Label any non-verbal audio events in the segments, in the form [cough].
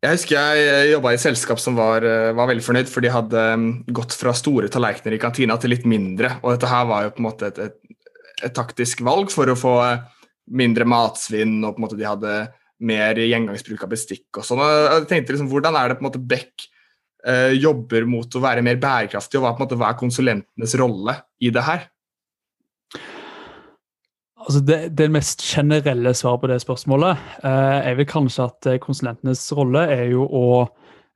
Jeg husker jeg jobba i et selskap som var, eh, var, veldig fornøyd, for de hadde mm, gått fra store tallerkener i kantina til litt mindre. Og dette her var jo på en måte et, et, et taktisk valg for å få mindre matsvinn, og på en måte de hadde mer gjengangsbruk av bestikk og sånn. Jeg tenkte liksom, Hvordan er det på en måte Beck eh, jobber mot å være mer bærekraftig, og hva, måte, hva er konsulentenes rolle i det her? Altså det, det, mest generelle svaret på det spørsmålet eh, er vel kanskje at eh, konsulentenes rolle er jo å,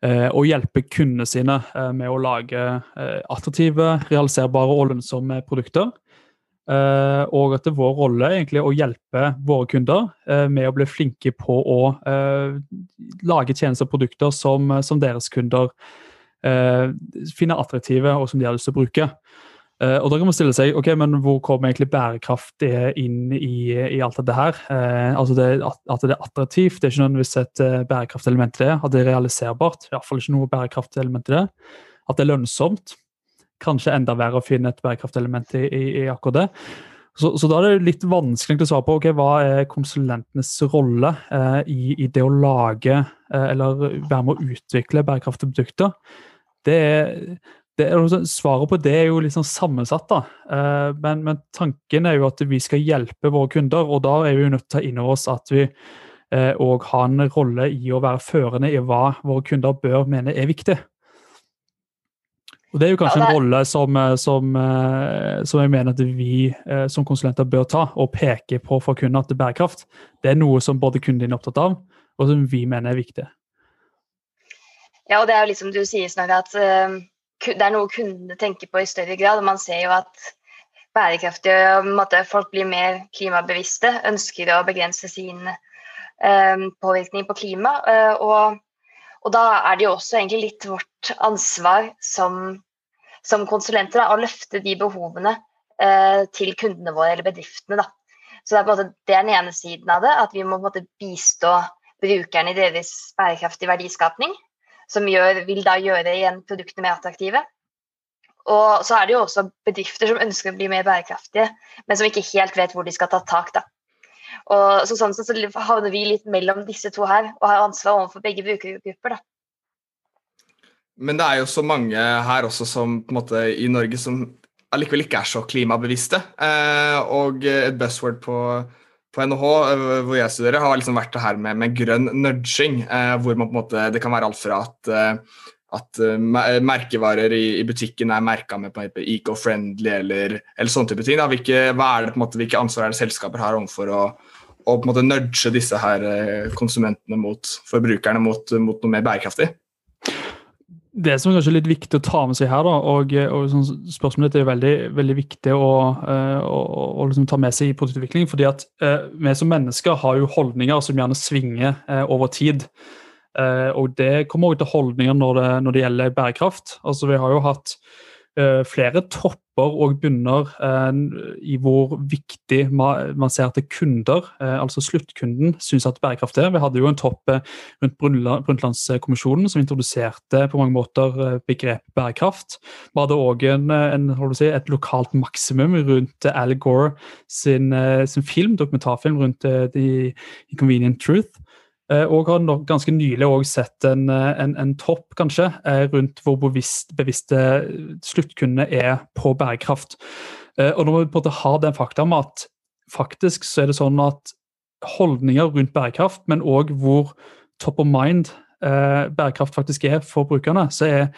eh, å hjelpe kundene sine eh, med å lage eh, attraktive, realiserbare og lønnsomme produkter. Eh, og at det er vår rolle egentlig å hjelpe våre kunder med å bli flinke på å lage tjenester og produkter som, som deres kunder finner attraktive og som de har lyst til å bruke. Uh, og da kan man stille seg ok, men hvor kommer egentlig bærekraft inn i, i alt dette her? Eh, altså det, at, det er attraktivt, det er ikke nødvendigvis et uh, bærekraftelement i det. At det er realiserbart, i hvert fall ikke noe bærekraftelement i det. At det er lønnsomt. Kanskje enda verre å finne et bærekraftelement i, i, i akkurat det. Så, så, da er det litt vanskelig å svare på ok, hva er konsulentenes rolle i, i, det å lage eller være med å utvikle bærekraftige produkter. Det er det, svaret på det er jo litt sånn sammensatt. da. Eh, men, men, tanken er jo at vi skal hjelpe våre kunder, og da er vi jo nødt til å ta inn over oss at vi òg eh, har en rolle i å være førende i hva våre kunder bør mene er viktig. Og Det er jo kanskje ja, en rolle som, eh, som, som, jeg mener at vi som konsulenter bør ta, og peke på for kunder at det er bærekraft. Det er noe som både kunden din er opptatt av, og som vi mener er viktig. Ja, og det er jo liksom du sier, Snorre, at det er noe kundene tenker på i større grad. og Man ser jo at bærekraftige måte, folk blir mer klimabevisste, ønsker å begrense sin um, påvirkning på klima. Uh, og, og, da er det jo også egentlig litt vårt ansvar som, som konsulenter da, å løfte de behovene uh, til kundene våre eller bedriftene. Da. Så det er, måte, det er den ene siden av det, at vi må måte bistå brukerne i deres bærekraftige verdiskapning som gjør, vil da gjøre igjen produktene mer attraktive. Og så er det jo også bedrifter som ønsker å bli mer bærekraftige, men som ikke helt vet hvor de skal ta tak. da. Og så Sånn sett så havner vi litt mellom disse to her, og har ansvar overfor begge brukergrupper. da. Men det er jo så mange her også som på en måte i Norge som allikevel ikke er så klimabevisste. Eh, og et buzzword på på NHH, eh, hvor jeg studerer, har liksom vært det her med, med grønn nudging. Eh, hvor man på en måte, Det kan være alt fra at, eh, at uh, merkevarer i, i, butikken er merka med eco-friendly eller, eller sånne type ting. Hvilke, hva er det, på en måte, hvilke ansvar er det selskaper har overfor å, å på en måte nudge disse her konsumentene mot forbrukerne mot, mot noe mer bærekraftig? Det som er kanskje litt viktig å ta med seg her, da, og, og sånn, spørsmålet er veldig, veldig viktig å, uh, å, å liksom ta med seg i produktutvikling. fordi at eh, vi som mennesker har jo holdninger som gjerne svinger eh, over tid. og det kommer også til holdninger når det, når det gjelder bærekraft. Altså Vi har jo hatt flere topper og bunner eh, i hvor viktig man ser at kunder, eh, altså sluttkunden, syns at bærekraft er. Vi hadde jo en topp eh, rundt Brundtlandskommisjonen som introduserte på mange måter begrepet bærekraft. Vi hadde òg si, et lokalt maksimum rundt Al Gore sin, sin film, dokumentarfilm rundt The Inconvenient Truth. Eh, og har ganske nylig også sett en, eh, en, en, topp, kanskje, eh, rundt hvor bevisst, bevisste sluttkundene er på bærekraft. Og når vi på en måte har den fakta med at faktisk så er det sånn at holdninger rundt bærekraft, men òg hvor top of mind bærekraft faktisk er for brukerne, er,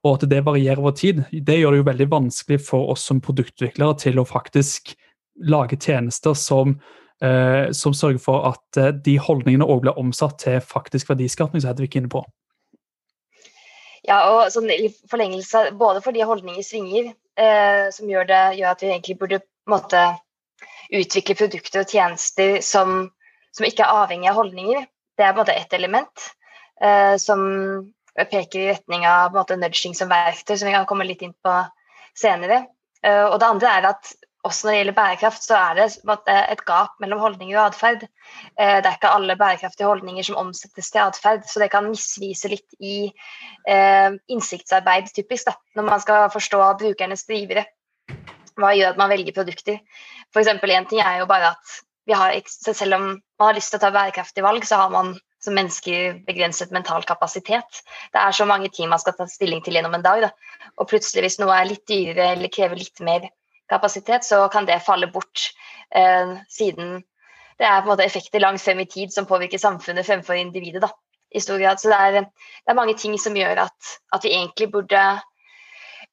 og at det varierer over tid, det gjør det jo veldig vanskelig for oss som produktutviklere til å faktisk lage tjenester som som sørger for at eh, de holdningene òg blir omsatt til faktisk verdiskapning, som Hedvig er inne på. Ja, og sånn forlengelse både fordi holdninger svinger, eh, som gjør, det, gjør, at vi egentlig burde måtte, utvikle produkter og tjenester som, som, ikke er avhengig av holdninger. Det er på en måte ett element eh, som peker i retning av måte, nudging som verktøy, som vi kan komme litt inn på senere. Eh, og det andre er at også når det gjelder bærekraft, så er det et gap mellom holdninger og atferd. Eh, det er ikke alle bærekraftige holdninger som omsettes til atferd, så det kan misvise litt i eh, innsiktsarbeid, typisk, da, når man skal forstå brukernes drivere. Hva gjør at man velger produkter? For eksempel, en ting er jo bare at har, selv om man har lyst til å ta bærekraftige valg, så har man som mennesker begrenset mental kapasitet. Det er så mange ting man skal ta stilling til gjennom en dag. Da. Og plutselig, hvis noe er litt dyrere eller krever litt mer kapasitet, så kan det falle bort. Eh, siden det er på en måte effekter langt frem i tid som påvirker samfunnet fremfor individet. da, i stor grad. Så det er, det er mange ting som gjør at, at vi egentlig burde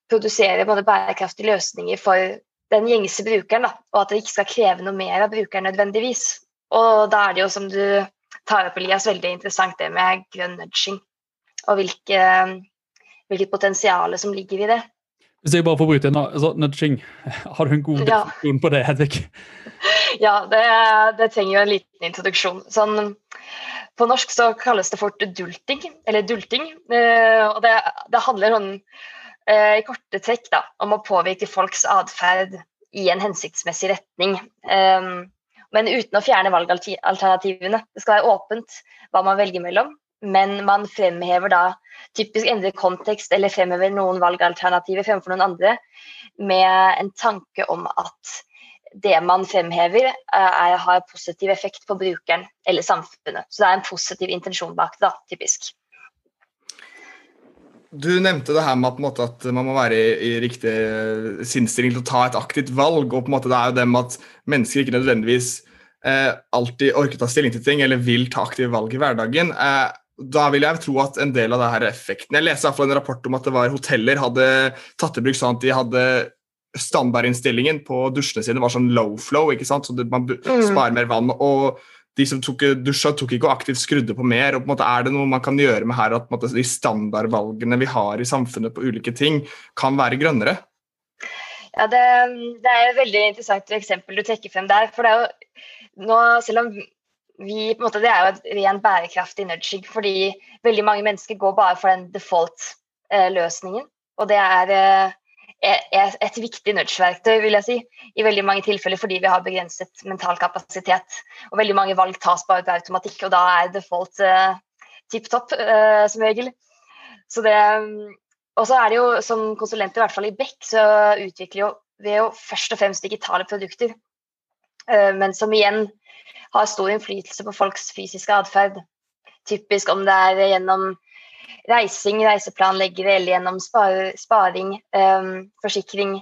produsere både bærekraftige løsninger for den gjengse brukeren, da, og at det ikke skal kreve noe mer av brukeren nødvendigvis. Og da er det jo, som du tar opp, Elias, veldig interessant det med grønn nudging. Og hvilke, hvilket potensial som ligger i det. Hvis jeg bare får bryte inn, altså, nudging, har du en god definisjon på det, Hedvig? Ja, det, det, trenger jo en liten introduksjon. Sånn, på norsk så kalles det fort dulting, eller dulting. Eh, og det, det handler sånn eh, i korte trekk da, om å påvirke folks atferd i en hensiktsmessig retning. Eh, men uten å fjerne valgalternativene. Det skal være åpent hva man velger mellom, men man fremhever da typisk endret kontekst eller fremhever noen valgalternativer fremfor noen andre med en tanke om at det man fremhever, er, har positiv effekt på brukeren eller samfunnet. Så det er en positiv intensjon bak det, typisk. Du nevnte det her med at, man må være i, i riktig eh, sinnsstilling til å ta et aktivt valg. og på en måte Det er jo det med at mennesker ikke nødvendigvis eh, alltid orker å ta stilling til ting eller vil ta aktive valg i hverdagen. Eh, da vil jeg tro at en del av det her effekten Jeg leste en rapport om at det var hoteller hadde tatt i bruk sånn at de hadde standardinnstillingen på dusjene sine var sånn low flow, ikke sant? så man mm. sparer mer vann. og de som tok dusja, tok ikke og aktivt skrudde på mer. og på en måte Er det noe man kan gjøre med her at måte, de standardvalgene vi har i samfunnet på ulike ting, kan være grønnere? Ja, det, det er et veldig interessant eksempel du trekker frem der. for det er jo nå, Selv om vi måte, Det er jo et ren bærekraftig nudging, fordi veldig mange mennesker går bare for den default-løsningen. Eh, og det er eh, er et viktig nudge-verktøy, vil jeg si. I veldig mange tilfeller fordi vi har begrenset mental kapasitet. Og veldig mange valg tas bare på automatikk, og da er default eh, tipp topp eh, som regel. Så det Og så er det jo som konsulenter, i hvert fall i Beck, så utvikler jo vi jo først og fremst digitale produkter. Uh, men som igjen har stor innflytelse på folks fysiske atferd. Typisk om det er gjennom reising, reiseplanleggere eller gjennom sparing, um, forsikring.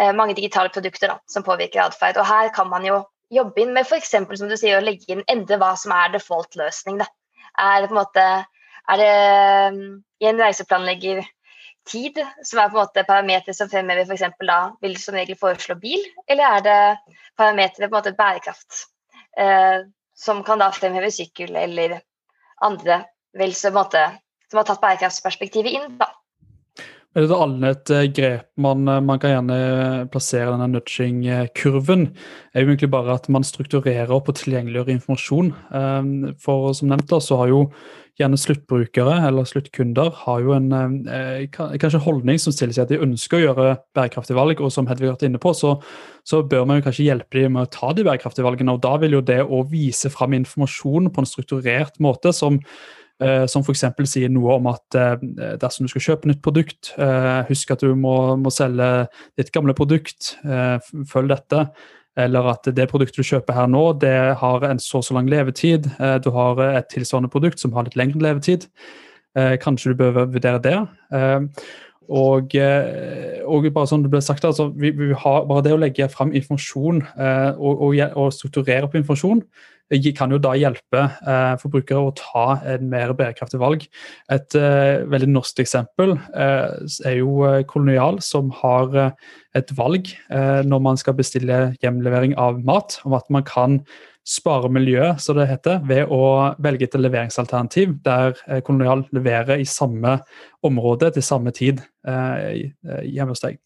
Uh, mange digitale produkter da, som påvirker atferd. Og her kan man jo jobbe inn med f.eks. som du sier, å legge inn endre hva som er default-løsning. Er det på en måte er det i en reiseplanlegger tid som er på en måte parametere som fremhever f.eks. da vil som regel foreslå bil, eller er det parametere på en måte bærekraft eh, som kan da fremheve sykkel eller andre vel så måte som har tatt bærekraftsperspektivet inn. da. Er det annet eh, grep man, eh, man, kan gjerne plassere denne nudging-kurven? er jo egentlig bare at man strukturerer opp og tilgjengeliggjør informasjon. Ehm, for som nevnt da, så har jo gjerne sluttbrukere eller sluttkunder har jo en eh, kanskje holdning som stiller seg at de ønsker å gjøre bærekraftige valg, og som Hedvig har vært inne på, så, så, bør man jo kanskje hjelpe dem med å ta de bærekraftige valgene. og Da vil jo det å vise fram informasjon på en strukturert måte som Eh, som f.eks. sier noe om at eh, dersom du skal kjøpe nytt produkt, eh, husk at du må, må selge ditt gamle produkt, følg dette. Eller at det produktet du kjøper her nå, det har en så så lang levetid. Du har et tilsvarende produkt som har litt lengre levetid. Kanskje du bør vurdere det. Og, og, bare som det ble sagt, altså, vi, vi har bare det å legge frem informasjon og, og, og strukturere på informasjon kan jo da hjelpe eh, forbrukere å ta en mer bærekraftig valg. Et eh, veldig norsk eksempel eh, er jo eh, Kolonial, som har eh, et valg eh, når man skal bestille hjemlevering av mat, om at man kan spare miljøet, så det heter, ved å velge et leveringsalternativ der Kolonial leverer i samme område til samme tid hjemme hos deg.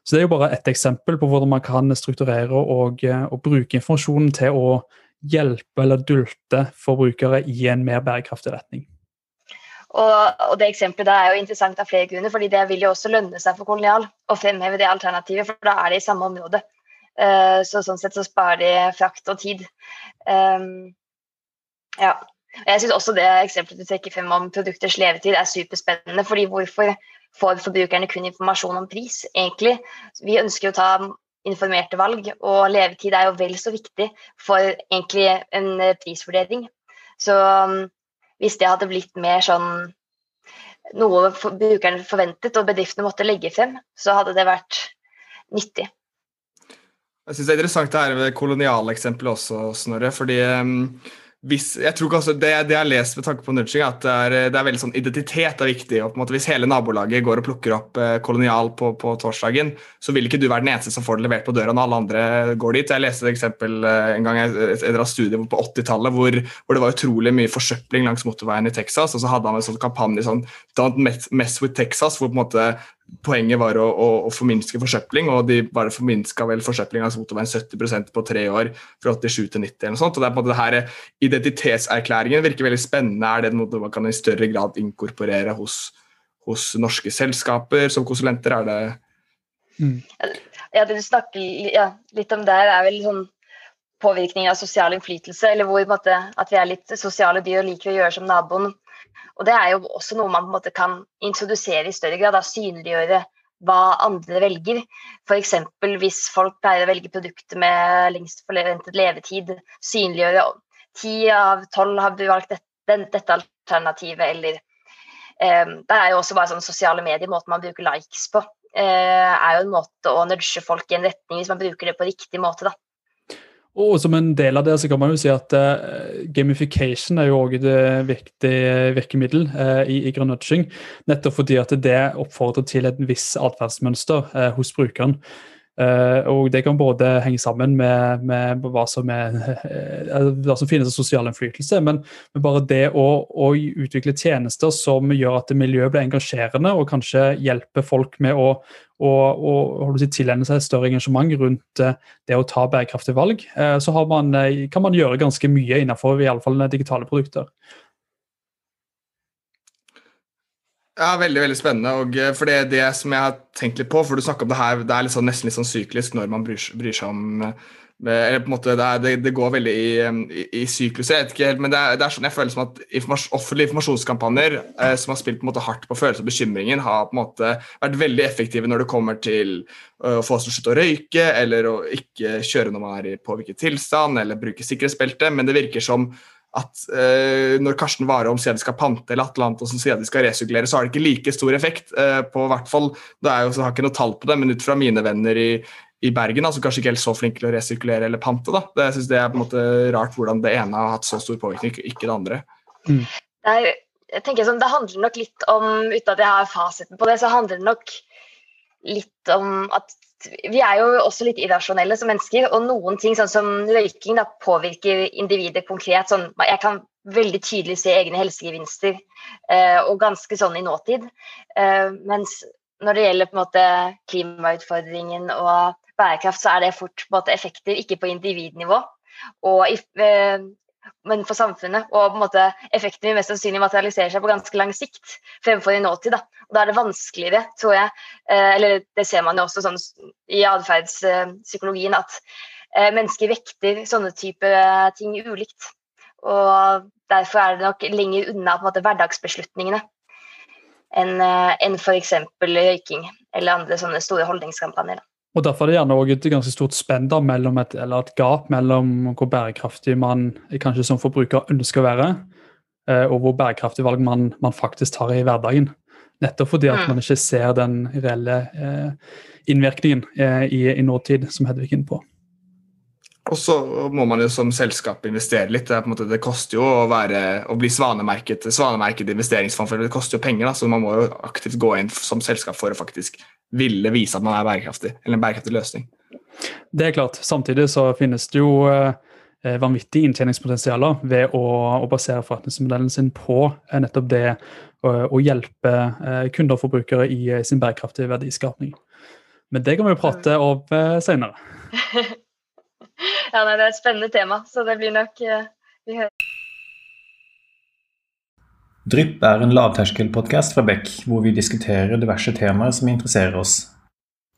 Så Det er jo bare ett eksempel på hvordan man kan strukturere og, og bruke informasjonen til å hjelpe eller dulte forbrukere i en mer bærekraftig retning. Og, og, Det eksempelet er jo interessant av flere grunner, fordi det vil jo også lønne seg for kolonial å fremheve det alternativet, for da er det i samme område. Uh, så Sånn sett så sparer de frakt og tid. Um, ja. Jeg syns også det eksempelet du trekker frem om produkters levetid er superspennende. fordi hvorfor får forbrukerne kun informasjon om pris, egentlig? Vi ønsker jo å ta informerte valg, og levetid er jo vel så viktig for egentlig en eh, prisvurdering. Så um, hvis det hadde blitt mer sånn noe brukerne forventet og bedriftene måtte legge frem, så hadde det vært nyttig. Jeg syns det er interessant det her med kolonialeksempelet også, Snorre. fordi um, hvis, jeg tror også det, det jeg har lest med tanke på nudging, at det er, det er veldig sånn identitet er viktig. og på en måte Hvis hele nabolaget går og plukker opp eh, kolonial på, på, torsdagen, så vil ikke du være den eneste som får det levert på døra når alle andre går dit. Jeg leste et eksempel eh, en gang et, et studie på 80-tallet hvor, hvor, det var utrolig mye forsøpling langs motorveien i Texas, og så hadde han en sånn kampanje sånn Don't mess with Texas, hvor på en måte poenget var å, å, å, forminske forsøpling, og de bare forminska vel forsøpling av motorveien 70% på tre år, fra 87 til 90 eller noe sånt. og det er på en måte det her Identitetserklæringen virker veldig spennende. Er det noe man kan i større grad inkorporere hos, hos norske selskaper som konsulenter? Er det mm. Ja, det du snakker ja, litt om der, er vel sånn påvirkning av sosial innflytelse, eller hvor måte, at vi er litt sosiale dyr og liker å gjøre som naboen. Og det er jo også noe man på en måte kan introdusere i større grad, da, synliggjøre hva andre velger. F.eks. hvis folk pleier å velge produkter med lengst forventet levetid, synliggjøre ti av tolv har valgt dette, dette alternativet, eller um, Det er jo også bare sånn sosiale medier, måten man bruker likes på, Uh, er jo en måte å nudge folk i en retning hvis man bruker det på riktig måte. da. Og som en del av det så kan man jo si at uh, gamification er jo også et viktig virkemiddel uh, i, i grønn nudging. Nettopp fordi at det oppfordrer til et visst atferdsmønster uh, hos brukeren. Uh, og Det kan både henge sammen med, med hva, som er, uh, hva, som finnes av sosial innflytelse, men, men bare det å, å, utvikle tjenester som gjør at miljøet blir engasjerende og kanskje hjelper folk med å, å, å si, tilegne seg større engasjement rundt uh, det å ta bærekraftige valg, så man, kan man gjøre ganske mye innenfor i alle fall digitale produkter. Ja, Veldig veldig spennende. og eh, for det, det som jeg har tenkt litt på, for du om det her, det er sånn, nesten litt sånn syklisk når man bryr, bryr seg om eh, eller på en måte, det, er, det, går veldig i, i, i sykluser. jeg vet ikke helt, men det er, det er, sånn jeg føler som at informas offentlige informasjonskampanjer eh, som har spilt på en måte hardt på følelser og bekymringen, har på en måte vært veldig effektive når det kommer til å få oss til å slutte å røyke, eller å ikke kjøre når man er i påvirket tilstand, eller bruke sikkerhetsbelte. Men det virker som at eh, når Karsten Warholm sier de skal pante eller Atlante og som sier de skal resirkulere, så har det ikke like stor effekt. Eh, på hvert fall, det er jo, så har jeg ikke noe tall på det, men ut fra mine venner i, i Bergen, altså kanskje ikke helt så flinke til å resirkulere eller pante. da. Det, jeg synes det er på en måte rart hvordan det ene har hatt så stor påvirkning, ikke det andre. Mm. Det, er, jeg tenker sånn, det handler nok litt om, uten at jeg har fasiten på det, så handler det nok litt om at vi er jo også litt irrasjonelle som mennesker, og noen ting sånn som røyking da, påvirker individet konkret. Sånn, jeg kan veldig tydelig se egne helsegevinster, eh, og ganske sånn i nåtid. Eh, mens når det gjelder på en måte klimautfordringen og bærekraft, så er det fort på en måte effekter ikke på individnivå. Og eh, men for samfunnet. Og på en måte effekten vil mest sannsynlig materialisere seg på ganske lang sikt fremfor i nåtid. Da, og da er det vanskeligere, tror jeg, eh, eller det ser man jo også sånn i atferdspsykologien, at eh, mennesker vekter sånne type ting ulikt. Og derfor er det nok lenger unna på en måte hverdagsbeslutningene enn eh, en f.eks. røyking eller andre sånne store holdningskampanjer. Da. Og Derfor er det gjerne også et ganske stort spenn mellom et, eller et gap mellom hvor bærekraftig man kanskje som forbruker ønsker å være, eh, og hvor bærekraftig valg man, man faktisk tar i hverdagen. Nettopp fordi at mm. man ikke ser den reelle eh, innvirkningen eh, i, i nåtid, som Hedvig er inne på. Og så må man jo som selskap investere litt. Det, måte, det koster jo å, være, å bli svanemerket, svanemerket investeringsfond, for det koster jo penger. Da, så man må jo aktivt gå inn som selskap for å faktisk ville vise at man er bærekraftig, eller en bærekraftig løsning. Det er klart. Samtidig så finnes det jo eh, vanvittige inntjeningspotensialer ved å, å, basere forretningsmodellen sin på eh, nettopp det å, å hjelpe eh, kunder og forbrukere i, sin bærekraftige verdiskapning. Men det kan vi jo prate om senere. [laughs] ja, nei, det er et spennende tema, så det blir nok uh, vi hører. Drypp er en lavterskelpodkast fra Beck, hvor vi diskuterer diverse temaer som interesserer oss.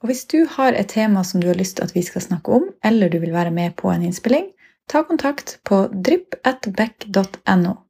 Og Hvis du har et tema som du har lyst til at vi skal snakke om, eller du vil være med på en innspilling, ta kontakt på drypp.beck.no.